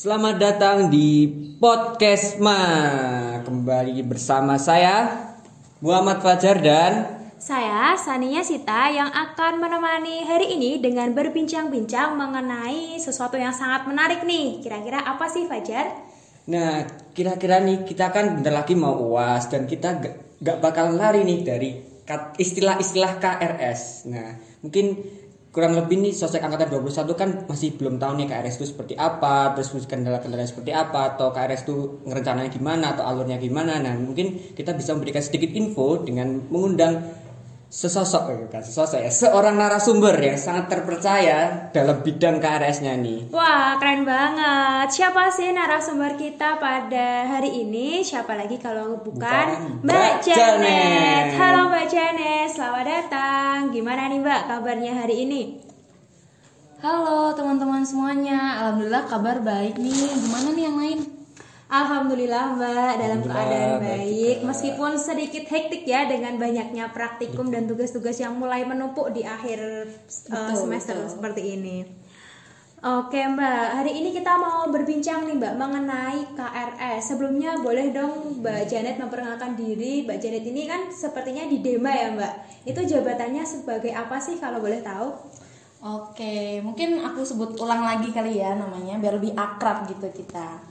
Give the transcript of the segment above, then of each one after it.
Selamat datang di podcast Ma. Kembali bersama saya Muhammad Fajar dan Saya Sania Sita yang akan menemani hari ini dengan berbincang-bincang mengenai sesuatu yang sangat menarik nih. Kira-kira apa sih Fajar? Nah, kira-kira nih kita kan bentar lagi mau UAS dan kita gak, gak bakal lari nih dari istilah-istilah KRS. Nah, mungkin kurang lebih nih sosek angkatan 21 kan masih belum tahu nih KRS itu seperti apa, terus kendala-kendala seperti apa, atau KRS itu ngerencananya gimana, atau alurnya gimana. Nah, mungkin kita bisa memberikan sedikit info dengan mengundang sesosok ya kan, sesosok ya, seorang narasumber yang sangat terpercaya dalam bidang KRS-nya nih. Wah, keren banget. Siapa sih narasumber kita pada hari ini? Siapa lagi kalau bukan Bukan Mbak Mbak Janet. Janet. Halo Mbak Janet, selamat datang. Gimana nih Mbak kabarnya hari ini? Halo teman-teman semuanya, alhamdulillah kabar baik nih. Gimana nih yang lain? Alhamdulillah Mbak dalam Alhamdulillah, keadaan baik baik juga. meskipun sedikit hektik ya dengan banyaknya praktikum dan tugas-tugas yang mulai menumpuk di akhir uh, Betul, semester betul. seperti ini. Oke Mbak, hari ini kita mau berbincang nih Mbak mengenai KRS. Sebelumnya boleh dong Mbak Janet memperkenalkan diri. Mbak Janet ini kan sepertinya di Dema ya Mbak. Itu jabatannya sebagai apa sih kalau boleh tahu? Oke, mungkin aku sebut ulang lagi kali ya namanya biar lebih akrab gitu kita.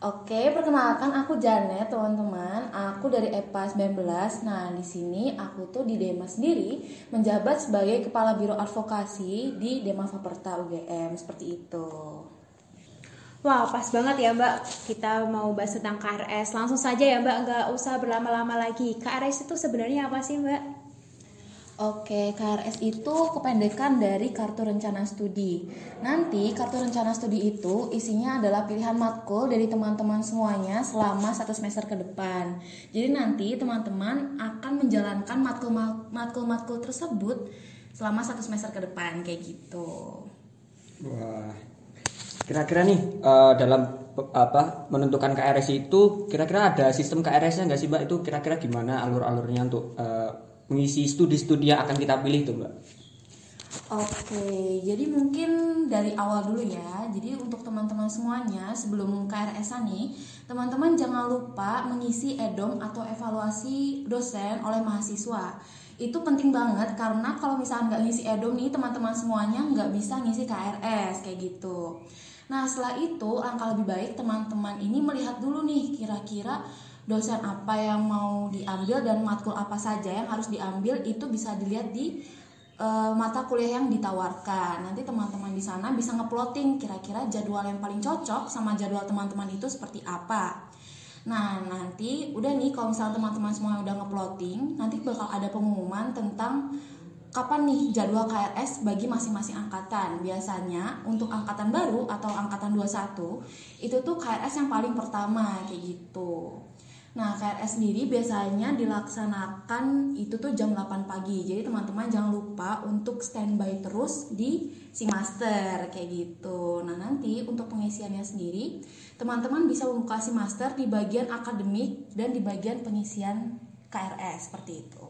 Oke, perkenalkan aku Janet, teman-teman. Aku dari EPA 19. Nah, di sini aku tuh di Dema sendiri menjabat sebagai Kepala Biro Advokasi di Dema Faperta UGM seperti itu. Wah pas banget ya Mbak Kita mau bahas tentang KRS Langsung saja ya Mbak Nggak usah berlama-lama lagi KRS itu sebenarnya apa sih Mbak? Oke, KRS itu kependekan dari Kartu Rencana Studi. Nanti Kartu Rencana Studi itu isinya adalah pilihan matkul dari teman-teman semuanya selama satu semester ke depan. Jadi nanti teman-teman akan menjalankan matkul matkul-matkul tersebut selama satu semester ke depan kayak gitu. Wah. Kira-kira nih eh, dalam apa menentukan KRS itu kira-kira ada sistem KRS-nya nggak sih Mbak? Itu kira-kira gimana alur-alurnya untuk eh, mengisi studi-studi yang akan kita pilih tuh Mbak? Oke, jadi mungkin dari awal dulu ya. Jadi untuk teman-teman semuanya sebelum KRS nih, teman-teman jangan lupa mengisi EDOM atau evaluasi dosen oleh mahasiswa. Itu penting banget karena kalau misalnya nggak ngisi EDOM nih, teman-teman semuanya nggak bisa ngisi KRS kayak gitu. Nah setelah itu langkah lebih baik teman-teman ini melihat dulu nih kira-kira dosen apa yang mau diambil dan matkul apa saja yang harus diambil itu bisa dilihat di eh, mata kuliah yang ditawarkan. Nanti teman-teman di sana bisa ngeplotting kira-kira jadwal yang paling cocok sama jadwal teman-teman itu seperti apa. Nah, nanti udah nih kalau misalnya teman-teman semua udah ngeplotting, nanti bakal ada pengumuman tentang kapan nih jadwal KRS bagi masing-masing angkatan. Biasanya untuk angkatan baru atau angkatan 21 itu tuh KRS yang paling pertama kayak gitu. Nah, KRS sendiri biasanya dilaksanakan itu tuh jam 8 pagi. Jadi teman-teman jangan lupa untuk standby terus di si master kayak gitu. Nah, nanti untuk pengisiannya sendiri, teman-teman bisa membuka si master di bagian akademik dan di bagian pengisian KRS seperti itu.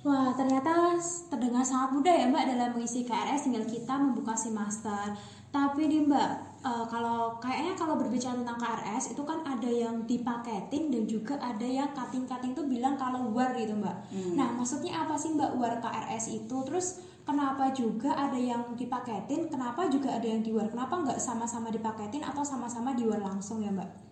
Wah ternyata terdengar sangat mudah ya Mbak dalam mengisi KRS tinggal kita membuka si master. Tapi nih Mbak, eh, kalau kayaknya kalau berbicara tentang KRS itu kan ada yang dipaketin dan juga ada yang cutting-cutting tuh bilang kalau war gitu Mbak. Nah maksudnya apa sih Mbak war KRS itu? Terus kenapa juga ada yang dipaketin? Kenapa juga ada yang di war? Kenapa nggak sama-sama dipaketin atau sama-sama di war langsung ya Mbak?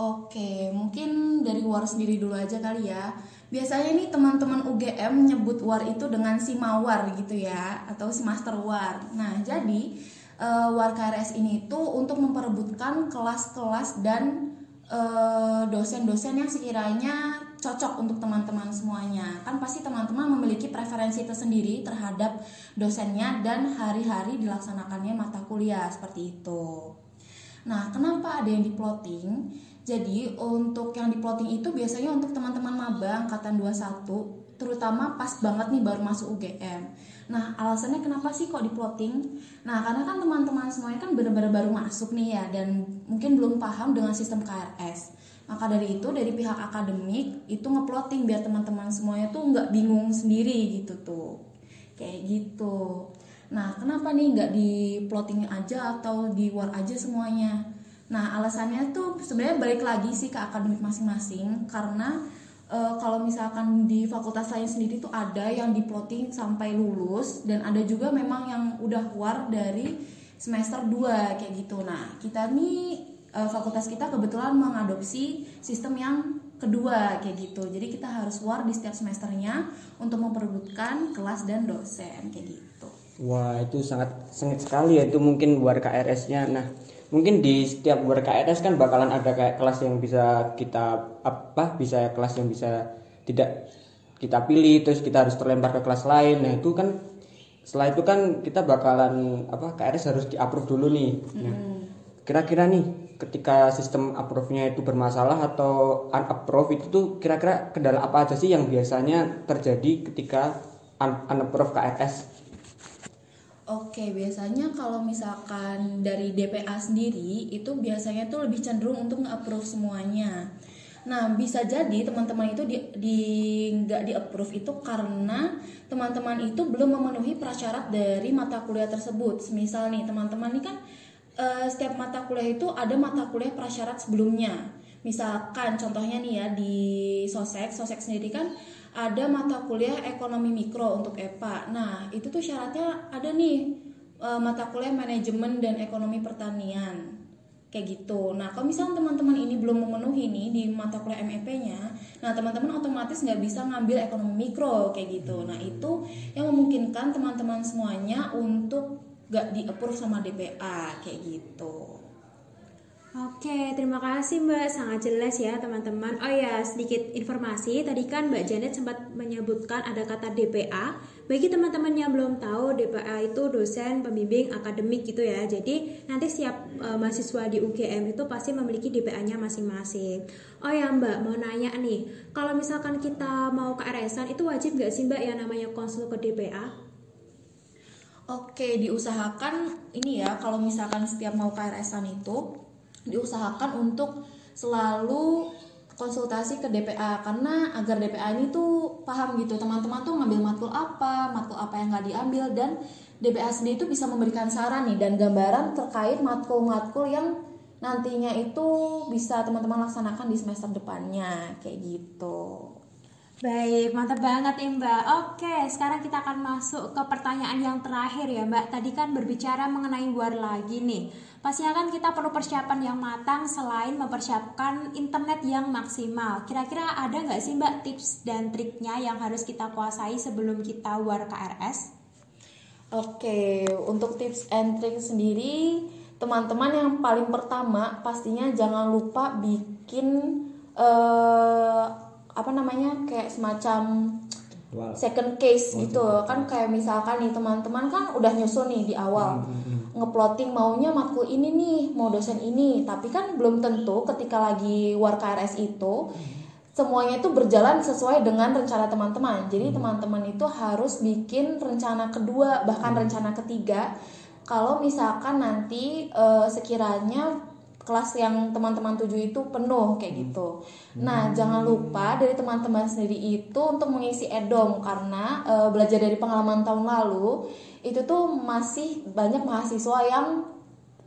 Oke, mungkin dari WAR sendiri dulu aja kali ya. Biasanya nih teman-teman UGM nyebut WAR itu dengan si mawar gitu ya, atau si master WAR. Nah, jadi eh, WAR KRS ini tuh untuk memperebutkan kelas-kelas dan eh, dosen-dosen yang sekiranya cocok untuk teman-teman semuanya. Kan pasti teman-teman memiliki preferensi tersendiri terhadap dosennya dan hari-hari dilaksanakannya mata kuliah seperti itu. Nah, kenapa ada yang diplotting? Jadi, untuk yang diplotting itu biasanya untuk teman-teman maba angkatan 21, terutama pas banget nih baru masuk UGM. Nah, alasannya kenapa sih kok diplotting? Nah, karena kan teman-teman semuanya kan benar-benar baru masuk nih ya dan mungkin belum paham dengan sistem KRS. Maka dari itu dari pihak akademik itu ngeplotting biar teman-teman semuanya tuh nggak bingung sendiri gitu tuh. Kayak gitu. Nah, kenapa nih nggak di plotting aja atau di war aja semuanya? Nah, alasannya tuh sebenarnya balik lagi sih ke akademik masing-masing karena e, kalau misalkan di fakultas lain sendiri tuh ada yang di plotting sampai lulus dan ada juga memang yang udah war dari semester 2 kayak gitu. Nah, kita nih e, fakultas kita kebetulan mengadopsi sistem yang kedua kayak gitu. Jadi kita harus war di setiap semesternya untuk memperebutkan kelas dan dosen kayak gitu. Wah itu sangat sengit sekali ya itu mungkin buat KRS-nya. Nah mungkin di setiap buat KRS kan bakalan ada kayak kelas yang bisa kita apa bisa kelas yang bisa tidak kita pilih terus kita harus terlempar ke kelas lain. Nah itu kan setelah itu kan kita bakalan apa KRS harus di approve dulu nih. Nah kira-kira nih ketika sistem approve-nya itu bermasalah atau unapprove itu tuh kira-kira kendala apa aja sih yang biasanya terjadi ketika un unapprove KRS? Oke, biasanya kalau misalkan dari DPA sendiri itu biasanya tuh lebih cenderung untuk nge-approve semuanya. Nah, bisa jadi teman-teman itu di, di nggak di approve itu karena teman-teman itu belum memenuhi prasyarat dari mata kuliah tersebut. Misal nih, teman-teman ini kan uh, setiap mata kuliah itu ada mata kuliah prasyarat sebelumnya. Misalkan contohnya nih ya di Sosek, Sosek sendiri kan ada mata kuliah ekonomi mikro untuk EPA. Nah, itu tuh syaratnya ada nih e, mata kuliah manajemen dan ekonomi pertanian. Kayak gitu. Nah, kalau misalnya teman-teman ini belum memenuhi nih di mata kuliah MEP-nya, nah teman-teman otomatis nggak bisa ngambil ekonomi mikro kayak gitu. Nah, itu yang memungkinkan teman-teman semuanya untuk nggak di-approve sama DPA kayak gitu. Oke, terima kasih Mbak. Sangat jelas ya teman-teman. Oh ya, sedikit informasi. Tadi kan Mbak Janet sempat menyebutkan ada kata DPA. Bagi teman-teman yang belum tahu, DPA itu dosen pembimbing akademik gitu ya. Jadi nanti setiap uh, mahasiswa di UGM itu pasti memiliki DPA-nya masing-masing. Oh ya Mbak, mau nanya nih. Kalau misalkan kita mau ke RS-an itu wajib nggak sih Mbak yang namanya konsul ke DPA? Oke, diusahakan ini ya kalau misalkan setiap mau ke RS-an itu diusahakan untuk selalu konsultasi ke DPA karena agar DPA ini tuh paham gitu teman-teman tuh ngambil matkul apa matkul apa yang nggak diambil dan DPA sendiri itu bisa memberikan saran nih dan gambaran terkait matkul-matkul yang nantinya itu bisa teman-teman laksanakan di semester depannya kayak gitu. Baik, mantap banget ya Mbak. Oke, sekarang kita akan masuk ke pertanyaan yang terakhir ya Mbak. Tadi kan berbicara mengenai war lagi nih. Pastinya kan kita perlu persiapan yang matang selain mempersiapkan internet yang maksimal. Kira-kira ada nggak sih Mbak tips dan triknya yang harus kita kuasai sebelum kita war KRS? Oke, untuk tips and trick sendiri, teman-teman yang paling pertama pastinya jangan lupa bikin uh, apa namanya kayak semacam wow. second case oh, gitu kan kayak misalkan nih teman-teman kan udah nyusun nih di awal hmm, hmm, hmm. ngeplotting maunya matkul ini nih mau dosen ini tapi kan belum tentu ketika lagi war KRS itu hmm. semuanya itu berjalan sesuai dengan rencana teman-teman jadi hmm. teman-teman itu harus bikin rencana kedua bahkan hmm. rencana ketiga kalau misalkan nanti uh, sekiranya kelas yang teman-teman tuju itu penuh kayak hmm. gitu. Nah, jangan lupa dari teman-teman sendiri itu untuk mengisi edom karena e, belajar dari pengalaman tahun lalu itu tuh masih banyak mahasiswa yang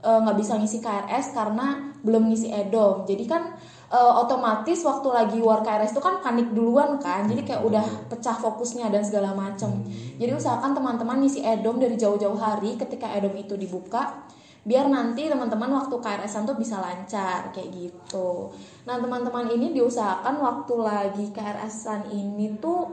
eh, nggak e, bisa ngisi KRS karena belum ngisi edom. Jadi kan e, otomatis waktu lagi war KRS itu kan panik duluan kan. Jadi kayak udah pecah fokusnya dan segala macem. Jadi usahakan teman-teman ngisi edom dari jauh-jauh hari ketika edom itu dibuka biar nanti teman-teman waktu KRS-an tuh bisa lancar kayak gitu. Nah teman-teman ini diusahakan waktu lagi KRS-an ini tuh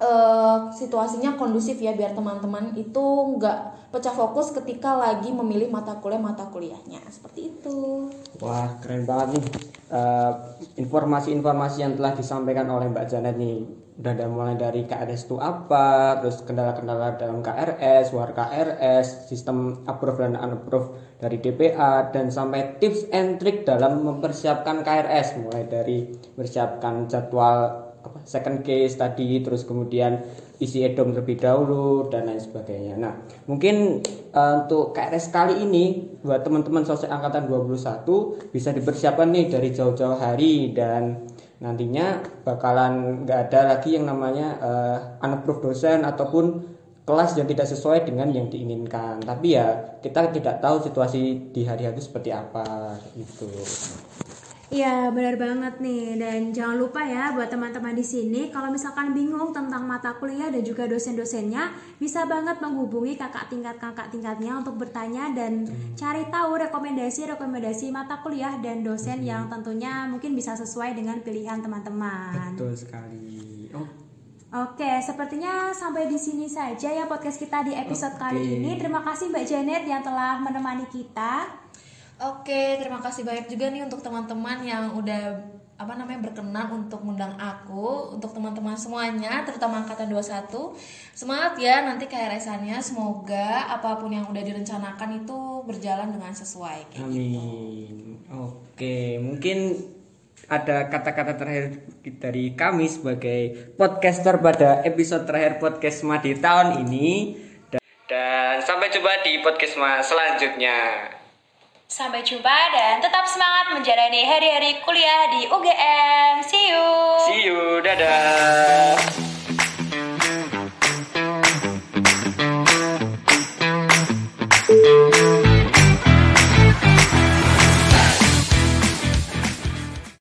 uh, situasinya kondusif ya biar teman-teman itu nggak pecah fokus ketika lagi memilih mata kuliah mata kuliahnya seperti itu. Wah keren banget nih uh, informasi-informasi yang telah disampaikan oleh Mbak Janet nih udah mulai dari KRS itu apa, terus kendala-kendala dalam KRS, war KRS, sistem approve dan unapprove dari DPA, dan sampai tips and trick dalam mempersiapkan KRS, mulai dari mempersiapkan jadwal second case tadi, terus kemudian isi edom terlebih dahulu dan lain sebagainya. Nah, mungkin uh, untuk KRS kali ini buat teman-teman sosial angkatan 21 bisa dipersiapkan nih dari jauh-jauh hari dan nantinya bakalan nggak ada lagi yang namanya uh, unapprove dosen ataupun kelas yang tidak sesuai dengan yang diinginkan. Tapi ya kita tidak tahu situasi di hari itu seperti apa itu Iya benar banget nih dan jangan lupa ya buat teman-teman di sini kalau misalkan bingung tentang mata kuliah dan juga dosen-dosennya bisa banget menghubungi kakak tingkat kakak tingkatnya untuk bertanya dan cari tahu rekomendasi-rekomendasi mata kuliah dan dosen yang tentunya mungkin bisa sesuai dengan pilihan teman-teman. betul sekali oh Oke, sepertinya sampai di sini saja ya podcast kita di episode kali Oke. ini. Terima kasih Mbak Janet yang telah menemani kita. Oke, terima kasih banyak juga nih untuk teman-teman yang udah apa namanya berkenan untuk mengundang aku, untuk teman-teman semuanya, terutama angkatan 21. Semangat ya nanti KRS-annya, semoga apa pun yang udah direncanakan itu berjalan dengan sesuai kayak gitu. Amin. Oke, mungkin ada kata-kata terakhir dari kami sebagai podcaster pada episode terakhir podcast Ma di tahun ini. Dan, dan sampai jumpa di podcast Ma selanjutnya. Sampai jumpa dan tetap semangat menjalani hari-hari kuliah di UGM. See you. See you, dadah.